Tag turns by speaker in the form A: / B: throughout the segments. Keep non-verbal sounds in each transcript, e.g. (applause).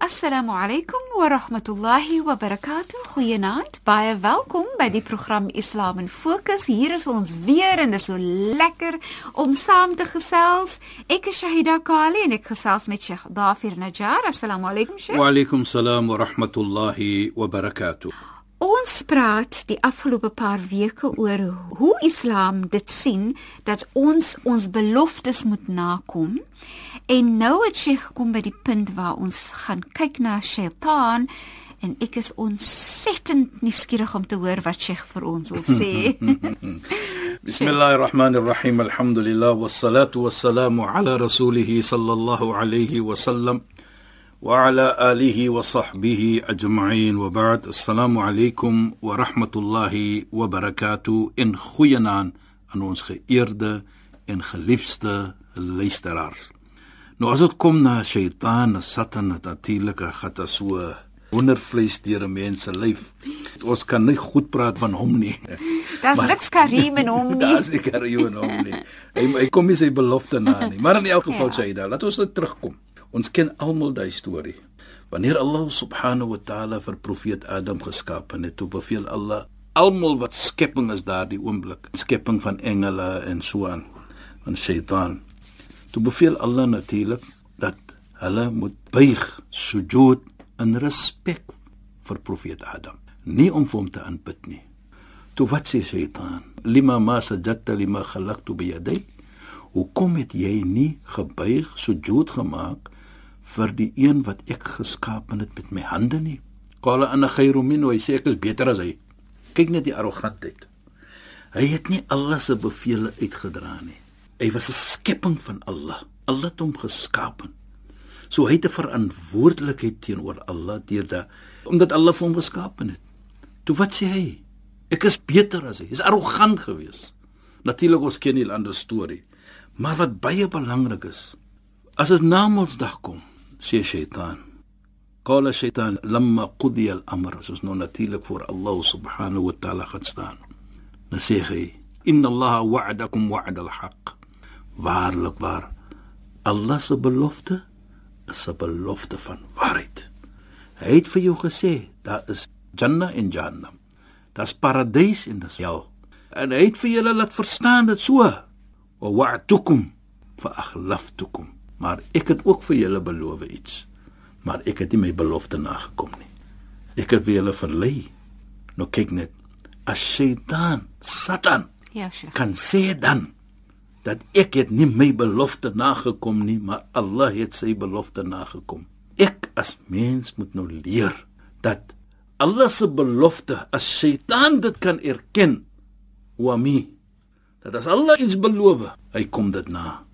A: Assalamu alaykum wa rahmatullahi wa barakatuh. Goeienaand. Baie welkom by die program Islam in Fokus. Hier is ons weer en dit is so lekker om saam te gesels. Ek is Shahida Kali en ek gesels met Sheikh Dafir Najjar. Assalamu alaykum Sheikh.
B: Wa alaykum salaam wa rahmatullahi wa barakatuh.
A: Ons praat die afgelope paar weke oor hoe Islam dit sien dat ons ons beloftes moet nakom. En nou het sy gekom by die punt waar ons gaan kyk na Shaitan en ek is ontsettend nuuskierig om te hoor wat sy vir ons wil sê. (laughs)
B: Bismillahirrahmanirrahim. Alhamdulillah wassalatu wassalamu ala rasulih sallallahu alayhi wa sallam sahbihi ajma'in wa ba'd. Assalamu alaykum wa rahmatullahi wa barakatuh. In goeie naam aan ons geëerde en geliefde luisteraars. Nou as dit kom na Shaitan, Satan natuurlik gaan so wondervleis deur 'n mens se lyf. Ons kan nie goed praat van hom nie. (laughs)
A: Daar's niks karim in hom (laughs) nie.
B: Daar's nie karim in hom nie. Hy hy kom nie sy belofte na nie. Maar in elk geval hy daar, laat ons net terugkom. Ons ken almal daai storie. Wanneer Allah subhanahu wa ta'ala vir profeet Adam geskaap het, toe beveel Allah almal wat skepping is daardie oomblik, skepping van engele en so aan, van Shaitan. Toe beveel Allah natuurlik dat hulle moet buig, sujud in respek vir profeet Adam, nie om hom te aanbid nie. Toe wat sê Satan? Lima ma sajadta lima khalaqtu bi yaday? Hoekom het jy nie gebuig, sujud gemaak vir die een wat ek geskaap het met my hande nie? Qala ana khairu minhu, hy sê ek is beter as hy. Kyk net die arrogantheid. Hy het nie Allah se beveel uitgedra nie. Hy was 'n skepping van Allah. Allah het hom geskaap. So hy het 'n verantwoordelikheid teenoor Allah deurdat omdat Allah hom geskaap het. Toe wat sê hy? Ek is beter as hy. Hy's arrogant geweest. Natuurlik ons ken nie 'n ander storie. Maar wat baie belangrik is, as dit na Mondsdag kom, sê Shaitan. Qala Shaitan lamma qudiya al-amr, soos nou natuurlik voor Allah subhanahu wa ta'ala gaan staan. Dan sê hy: "Inna Allah wa'adakum wa'da al-haqq." Waarlik waar. Allah se belofte is 'n belofte van waarheid. Hy het vir jou gesê, daar is Jannah en Jahannam. Daar's paradys en dis hel. En hy het vir julle laat verstaan dit so. Wa wa'tukum fa akhlaftukum. Maar ek het ook vir julle beloof iets. Maar ek het nie my belofte nagekom nie. Ek het vir julle verlei. Nou kyk net. As Satan, Satan,
A: Ja, Sheikh.
B: kan sê dan dat ek het nie my belofte nagekom nie, maar Allah het sy belofte nagekom. Ek as mens moet nou leer dat Allah se belofte as Satan dit kan erken, wa mi. Dat as Allah iets beloof, hy kom dit na.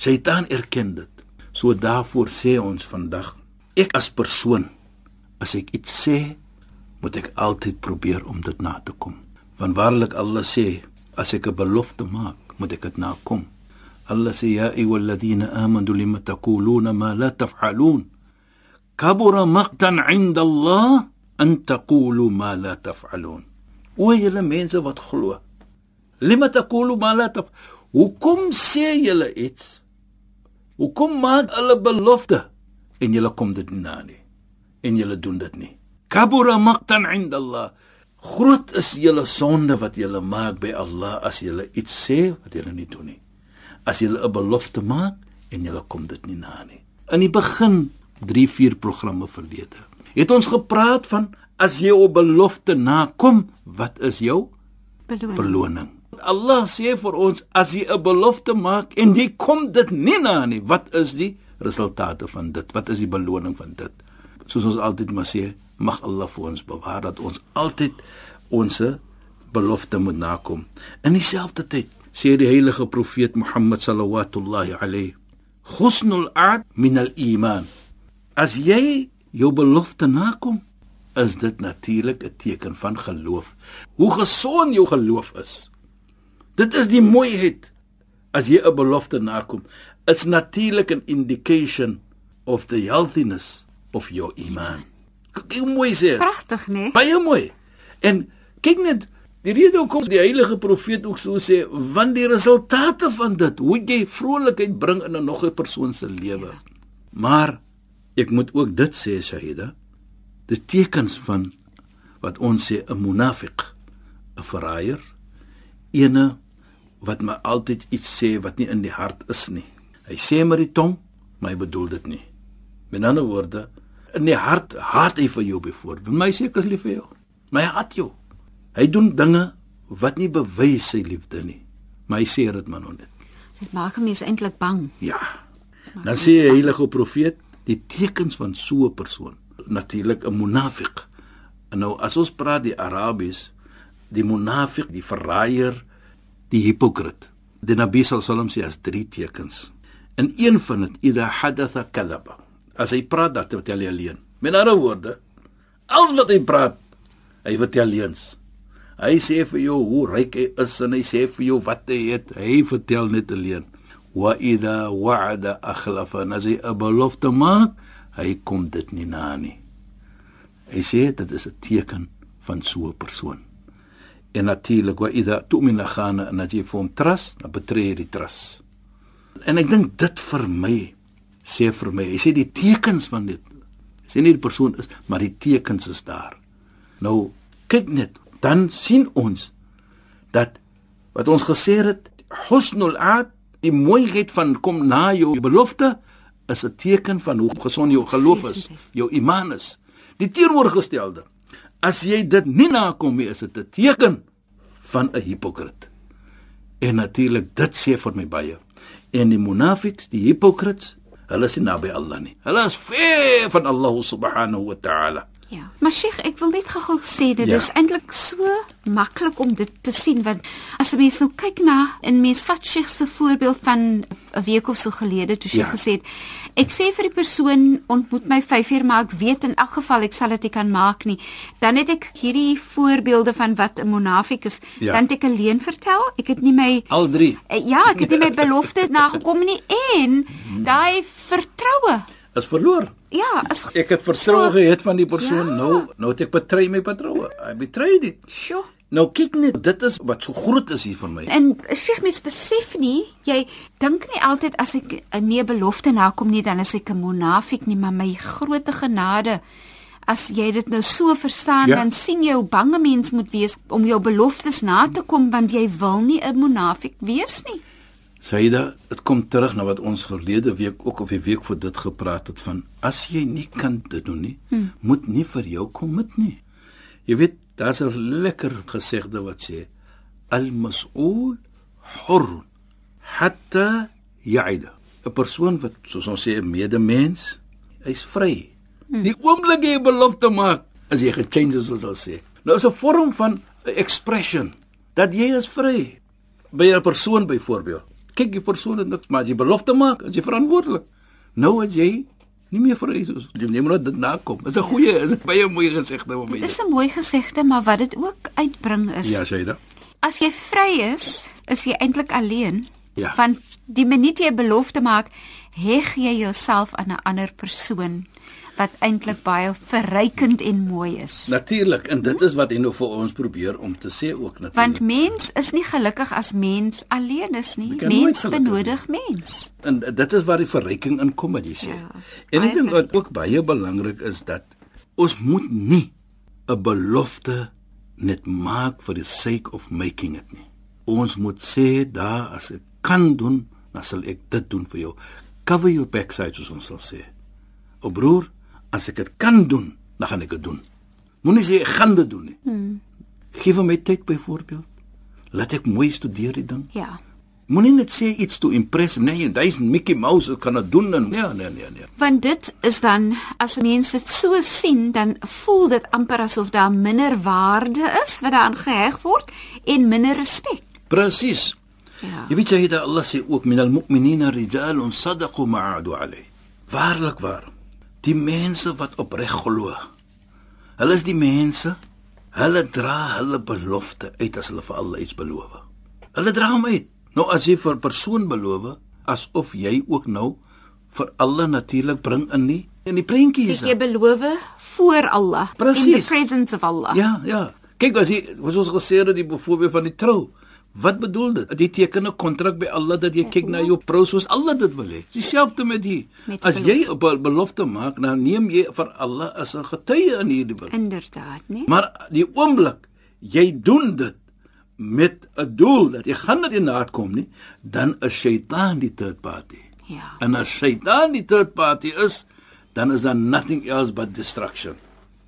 B: Satan erken dit. So daarvoor sê ons vandag, ek as persoon as ek iets sê, moet ek altyd probeer om dit na te kom. Want waarlik Allah sê, as ek 'n belofte maak, moet ek dit nakom. Allah sê ya ayyuhalladhina amanu lima taquluna ma la taf'alun. Kabura maqtan 'inda Allah an taqulu ma la taf'alun. O julle mense wat glo. Lima taqulu ma la taf. Hoekom sê julle iets? Hoekom maak hulle belofte en julle kom dit nie na nie? En julle doen dit nie. Kabura maqtan 'inda Allah. Groot is julle sonde wat julle maak by Allah as julle iets sê wat julle nie doen nie. As julle 'n belofte maak en julle kom dit nie na nie. In die begin 3-4 programme verlede het ons gepraat van as jy 'n belofte nakom, wat is jou
A: Beloning.
B: beloning? Allah sê vir ons as jy 'n belofte maak en jy kom dit nie na nie, wat is die resultate van dit? Wat is die beloning van dit? soos ons altyd maar sê, mag Allah vir ons bewaar dat ons altyd ons belofte moet nakom. In dieselfde tyd sê die heilige profeet Mohammed sallallahu alayhi husnul aad min al-iman. As jy jou belofte nakom, is dit natuurlik 'n teken van geloof. Hoe gesond jou geloof is. Dit is die mooiheid as jy 'n belofte nakom, is natuurlik 'n indication of the healthiness of your iman. Kyk hoe mooi sê.
A: Pragtig, né? Nee?
B: Baie mooi. En kyk net Die rede hoekom die heilige profeet ook so sê, want die resultate van dit, hoe jy vrolikheid bring in 'n nog 'n persoon se lewe. Maar ek moet ook dit sê, Shahida, die tekens van wat ons sê 'n munafiq, 'n verraaier, ene wat maar altyd iets sê wat nie in die hart is nie. Hy sê met die tong, maar hy bedoel dit nie. Met ander woorde, in die hart haat hy vir jou byvoorbeeld. My sê ek is lief vir jou. My haat jou. Hy doen dinge wat nie bewys sy liefde nie. Maar hy sê dit maar nog net.
A: Dit maak hom mens eintlik bang.
B: Ja. Dan sê die heilige profeet die tekens van so 'n persoon, natuurlik 'n munafiq. En nou as ons praat die Arabies, die munafiq, die verraaier, die hipokrit. Die Nabi sallam sê as drie tekens. En een van dit, idha hadatha kadhaba. As hy praat, dan vertel hy alleen. Met ander woorde, alles wat hy praat, hy vertel leuns. Hy sê vir jou hoe ryk hy is en hy sê vir jou wat hy het. Hy vertel net alleen. Wa idha wa'ada akhlafa. As hy 'n belofte maak, hy kom dit nie na nie. Hy sê dit is 'n teken van so 'n persoon. En natuurlik wa idha tu'mina khana en as jy vir hom trust, dan betree jy die trust. En ek dink dit vir my sê vir my, hy sê die tekens van dit. Sê nie die persoon is, maar die tekens is daar. Nou kyk net dan sien ons dat wat ons gesê het husnul aad die mooiheid van kom na jou belofte is 'n teken van hoe gesond jou geloof is jou iman is die teenoorgestelde as jy dit nie nakom nie is dit 'n teken van 'n hipokrit en natuurlik dit sê vir my baie. En die munafiks die hipokrits hulle is nie naby Allah nie. Hulle is ver van Allah subhanahu wa ta'ala
A: Ja. Maar Sheikh, ek wil net gou sê dit ja. is eintlik so maklik om dit te sien want as 'n mens nou kyk na en mens vat Sheikh se voorbeeld van 'n week of so gelede toe sy ja. gesê het ek sê vir die persoon ontmoet my 5 uur maar ek weet in elk geval ek sal dit nie kan maak nie. Dan het ek hierdie voorbeelde van wat 'n monafik is. Ja. Dan het ek alleen vertel. Ek het nie my
B: al drie.
A: Eh, ja, ek het nie my (laughs) belofte nagekom nie en daai vertroue
B: is verloor.
A: Ja, as
B: ek het vertroue so, gehad van die persoon, ja. nou nou het ek betrei my vertroue. I betrayed it.
A: Sjoe.
B: Nou kyk net, dit is wat so groot is hier vir my.
A: En Sheikh, mens besef nie, jy dink nie altyd as ek 'n nee belofte nakom nie, dan is ek 'n monafik nie, maar my groote genade As jy dit nou so verstaan, ja. dan sien jy hoe bange mens moet wees om jou beloftes na te kom want jy wil nie 'n monafik wees nie.
B: Saida, dit kom terug na wat ons verlede week ook of die week voor dit gepraat het van as jy nie kan dit doen nie, hmm. moet nie vir jou kom met nie. Jy weet, daar's 'n lekker gesegde wat sê al-mas'ul hur hatta ya'ida. 'n Persoon wat soos ons sê 'n medemens, hy's vry. Hmm. Die oomblik jy belofte maak, as jy gechanges soos ons sê. Nou is 'n vorm van expression dat jy is vry by 'n persoon byvoorbeeld kyk die persoon het niks maar jy belofte maak as jy verantwoordelik. Nou as jy nie meer vir Jesus jy neem nou dit nakom. Is 'n goeie is baie mooi gesegde om
A: dit is 'n mooi gesegde maar wat dit ook uitbring is
B: ja Shaida.
A: as jy vry is is jy eintlik alleen.
B: Ja.
A: Want die minuut jy 'n belofte maak heg jy jouself aan 'n ander persoon wat eintlik baie verrykend en mooi is.
B: Natuurlik, en dit is wat nou vir ons probeer om te sê ook natuurlik.
A: Want mens is nie gelukkig as mens alleen is nie. Mens benodig mens.
B: En dit is waar die verryking inkom wat jy sê. Ja, en ek dink wat ook baie belangrik is dat ons moet nie 'n belofte net maak vir the sake of making it nie. Ons moet sê daar as ek kan doen, dan sal ek dit doen vir jou. Cover your backside soos ons sal sê. O broer, as ek dit kan doen, dan gaan ek dit doen. Moenie sê ek gaan dit doen nie. Hmm. Geef my tyd byvoorbeeld. Laat ek mooi studeer die ding.
A: Ja.
B: Moenie net sê iets to impress nee, hy's Mickey Mouse, kan dit doen en nee, nee, nee, nee.
A: Want dit is dan as mense dit so sien, dan voel dit amper asof daar minder waarde is wat daaraan geheg word en minder respek.
B: Presies.
A: Ja.
B: Jy weet jy dat Allah sê ook minal mu'minina rijalun sadaqu ma'adu alayh. Waarlik waar. Die mense wat opreg glo. Hulle is die mense. Hulle dra hulle belofte uit as hulle vir Allah iets beloof. Hulle dra hom uit. Nou as jy vir 'n persoon beloof, asof jy ook nou vir Allah natuurlik bring in nie in die prentjie is.
A: Ek beloof voor Allah in the presence of Allah.
B: Ja, ja. Kyk as jy wat ons gesê het die voorbeeld van die trou. Wat bedoel dit? Jy teken 'n kontrak by Allah dat jy kyk na jou vrou soos Allah dit wil hê. Dieselfde met hier.
A: Met
B: As jy 'n be- belofte maak, dan neem jy vir Allah as 'n getuie in hierdie belofte.
A: Inderdaad, nee.
B: Maar die oomblik jy doen dit met 'n doel dat jy gaan dit naat kom nie, dan is Shaitaan die third party.
A: Ja.
B: En as Shaitaan die third party is, dan is daar nothing else but destruction.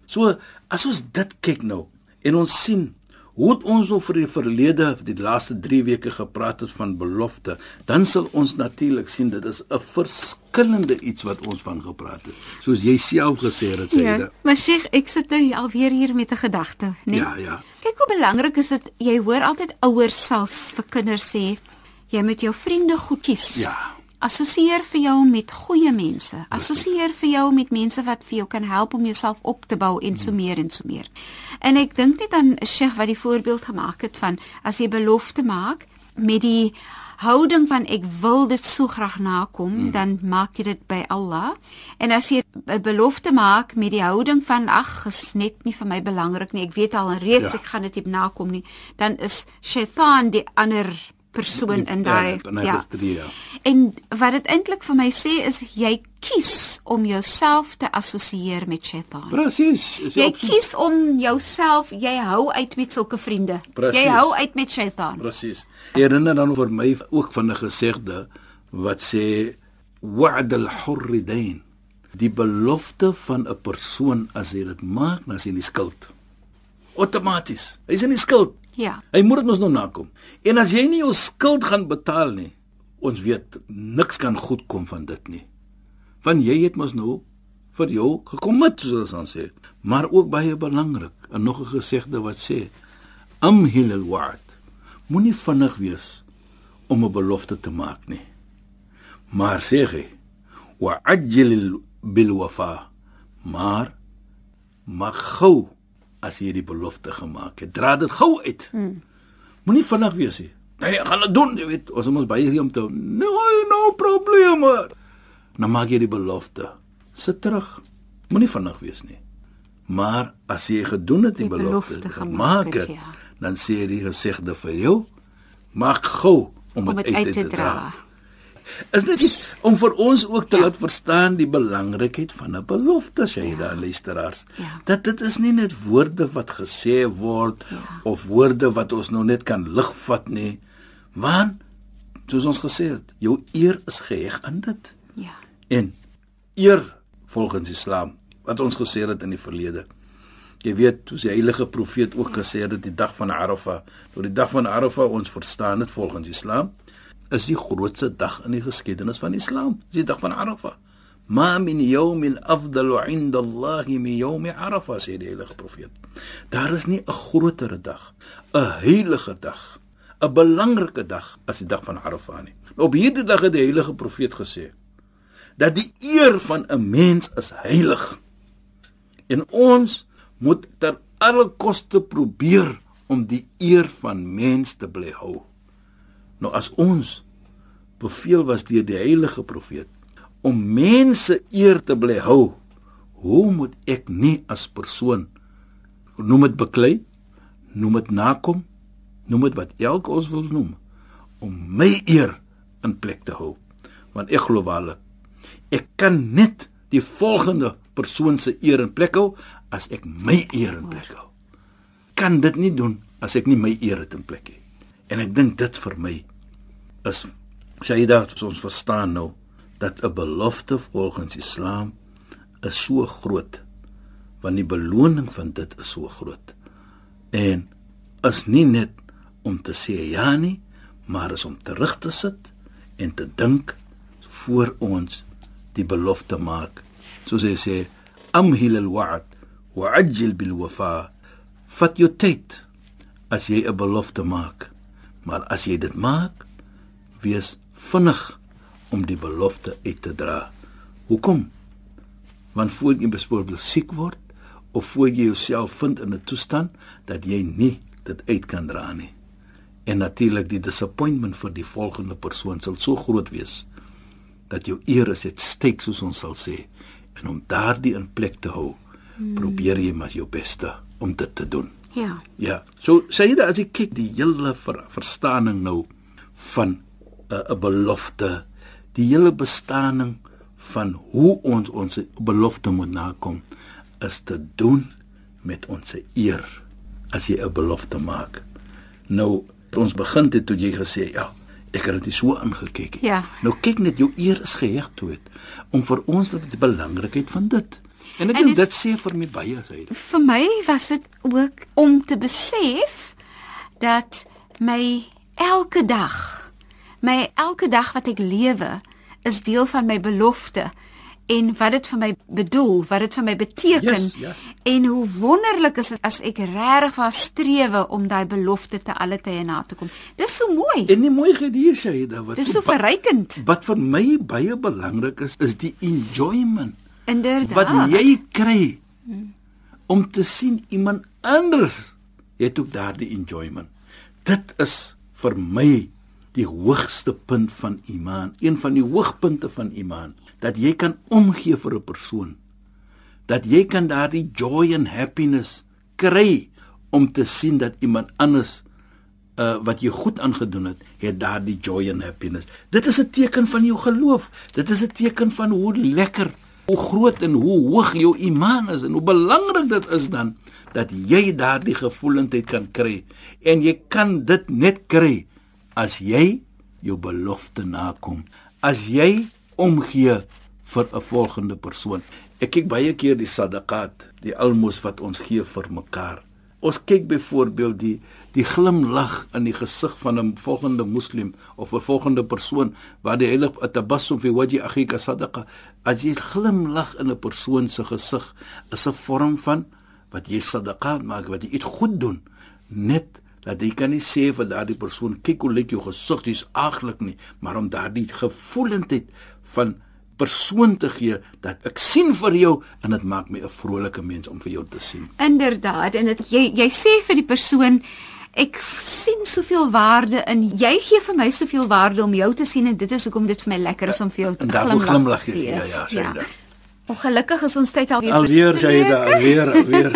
B: So as ons dit kyk nou en ons sien hoe het ons vir die verlede die laaste 3 weke gepraat het van belofte, dan sal ons natuurlik sien dit is 'n verskillende iets wat ons van gepraat het. Soos jy self gesê het, sê
A: Ja,
B: dit.
A: maar Sheikh, ek sit nou alweer hier met 'n gedagte, nee.
B: Ja, ja.
A: Kyk hoe belangrik is dit jy hoor altyd ouers selfs vir kinders sê jy moet jou vriende goed kies.
B: Ja.
A: Assosieer vir jou met goeie mense. Assosieer vir jou met mense wat vir jou kan help om jouself op te bou en so meer en so meer. En ek dink net aan Sheikh wat die voorbeeld gemaak het van as jy belofte maak met die houding van ek wil dit so graag nakom, hmm. dan maak jy dit by Allah. En as jy 'n belofte maak met die houding van ag, is net nie vir my belangrik nie. Ek weet al reeds
B: Ja.
A: ek gaan dit nie nakom nie, dan is Shaitan die ander persoon in daai
B: ja, ja.
A: En wat dit eintlik vir my sê is jy kies om jouself te assosieer met Shaitan.
B: Presies. Is
A: Jy
B: opsie-
A: kies om jouself, jy hou uit met sulke vriende.
B: Presies.
A: Jy hou uit met Shaitan.
B: Presies. Herinner dan vir my ook van 'n gesegde wat sê wa'd al-hurridain. Die belofte van 'n persoon as hy dit maak, dan is hy in die skuld. Outomaties. Hy's in die skuld.
A: Ja.
B: Hy moet dit mos nou nakom. En as jy nie jou skuld gaan betaal nie, ons weet niks kan goed kom van dit nie. Want jy het mos nou vir jou gekommit soos ons sê. Maar ook baie belangrik, en nog 'n gesegde wat sê amhil al-wa'd. Moenie vinnig wees om 'n belofte te maak nie. Maar sê hy wa'ajjil bil wafa. Maar maak gou as jy die belofte gemaak het. Dra dit gou uit. Hmm. Moenie vinnig wees nie. Nee, gaan dit doen, jy weet. Ons moet baie hier om te No, no probleme. Nou maak jy die belofte. Sit terug. Moenie vinnig wees nie. Maar as jy gedoen het die,
A: Die
B: belofte,
A: belofte gemaak
B: maak
A: het, ja.
B: Dan sê die gesegde vir jou, maak gou om
A: Om
B: dit uit,
A: uit te dra.
B: Is dit nie om vir ons ook te ja. laat verstaan die belangrikheid van 'n belofte, Shaida ja. luisteraars.
A: Ja.
B: Dat dit is nie net woorde wat gesê word ja. of woorde wat ons nou net kan ligvat nie. Want soos ons gesê het, jou eer is geheg aan dit.
A: Ja.
B: En eer volgens Islam wat ons gesê het in die verlede. Jy weet, soos die heilige profeet ook gesê het die dag van Arafah, nou die dag van Arafah ons verstaan dit volgens Islam, is die grootste dag in die geskiedenis van Islam, dis die dag van Arafah. Ma min yawmin afdalu 'inda Allah min yawm Arafah sê die heilige profeet. Daar is nie 'n groter dag, 'n heilige dag, 'n belangrike dag as die dag van Arafah nie. Op hierdie dag het die heilige profeet gesê dat die eer van 'n mens is heilig. En ons moet ter alle koste probeer om die eer van mens te bly hou. Nou as ons beveel was deur die heilige profeet om mense eer te bly hou, hoe moet ek nie as persoon noem dit beklei, noem dit nakom, noem dit wat elke ons wil noem om my eer in plek te hou. Want ek glo waarlik ek kan net die volgende persoon se eer in plek hou as ek my eer in plek hou. Kan dit nie doen as ek nie my eer het in plek nie. En ek dink dit vir my is Shaida ons verstaan nou dat 'n belofte volgens Islam is so groot want die beloning van dit is so groot. En is nie net om te sê ja nie, maar is om terug te sit en te dink voor ons die belofte maak. Soos hy sê, amhil al-wa'd wa'ajjil bil wafa. Fat jou tyd as jy 'n belofte maak. Maar as jy dit maak, wees vinnig om die belofte uit te dra. Hoekom? Want voor jy bespoorbil siek word of voor jy jouself vind in 'n toestand dat jy nie dit uit kan dra nie. En natuurlik die disappointment vir die volgende persoon sal so groot wees dat jou eer is dit steek soos ons sal sê en om daardie in plek te hou hmm. probeer jy maar jou beste om dit te doen.
A: Ja.
B: Ja. So sê jy dat as ek kyk die hele ver, verstaaning nou van 'n uh, 'n belofte, die hele bestaaning van hoe ons ons belofte moet nakom is te doen met ons eer as jy 'n belofte maak. Nou ons begin dit toe jy gesê ja, ek het dit so aangekyk.
A: Ja.
B: Nou kyk net jou eer is geheg toe dit om vir ons die belangrikheid van dit. En ek dink dit sê vir my baie sê.
A: Vir my was dit ook om te besef dat my elke dag my elke dag wat ek lewe is deel van my belofte en wat dit vir my bedoel, wat dit vir my beteken
B: Yes, ja.
A: en hoe wonderlik is dit as ek regtig was strewe om daai belofte te alle tye na te kom. Dis so mooi.
B: En nie mooi gedier sê dit wat
A: Dis so verrykend.
B: Wat vir my baie belangrik is, is die enjoyment
A: Inderdaad.
B: wat jy kry om te sien iemand anders het ook daardie enjoyment. Dit is vir my die hoogste punt van iman, een van die hoogpunte van iman, dat jy kan omgee vir 'n persoon. Dat jy kan daardie joy and happiness kry om te sien dat iemand anders uh wat jy goed aangedoen het, het daardie joy and happiness. Dit is 'n teken van jou geloof. Dit is 'n teken van hoe lekker, hoe groot en hoe hoog jou iman is en hoe belangrik dit is dan dat jy daardie gevoelendheid kan kry. En jy kan dit net kry as jy jou belofte nakom. As jy omgee vir 'n volgende persoon. Ek kyk baie keer die sadaqat, die almos wat ons gee vir mekaar. Ons kyk byvoorbeeld die die glimlag in die gesig van 'n volgende moslim of 'n volgende persoon waar die heilig atabassum fi wajhi akhika sadaqa. As jy glimlag in 'n persoon se gesig, is 'n vorm van wat jy sadaqa maak, wat jy iets goed doen. Net dat jy kan nie sê vir daardie persoon kyk hoe lyk jou gesig, dis aaglik nie, maar om daardie gevoelendheid van persoon te gee dat ek sien vir jou en dit maak my 'n vrolike mens om vir jou te sien.
A: Inderdaad en dit jy jy sê vir die persoon ek sien soveel waarde in jy gee vir my soveel waarde om jou te sien en dit is hoekom dit vir my lekker is om vir jou te glimlag.
B: glimlag
A: te
B: jy. Ja, ja, sê ja.
A: Ongelukkig is ons tyd alweer
B: Alweer sê jy
A: verstreek.
B: alweer alweer.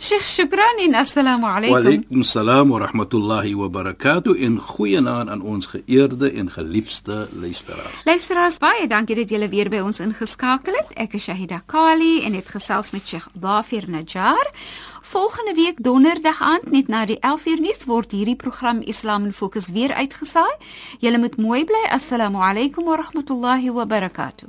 A: Sheikh shukran en assalamu
B: Wa
A: alaykum.
B: alaykum salaam wa rahmatullahi wa barakatuh in goeienaand aan ons geëerde en geliefde luisteraars.
A: Luisteraars, baie dankie dat julle weer by ons ingeskakel het. Ek is Shahida Kali en het gesels met Sheikh Dafir Najjar. Volgende week donderdag aand net na die 11uur nuus word hierdie program Islam in Fokus weer uitgesaai. Julle moet mooi bly. Assalamu alaykum wa rahmatullahi wa barakatuh.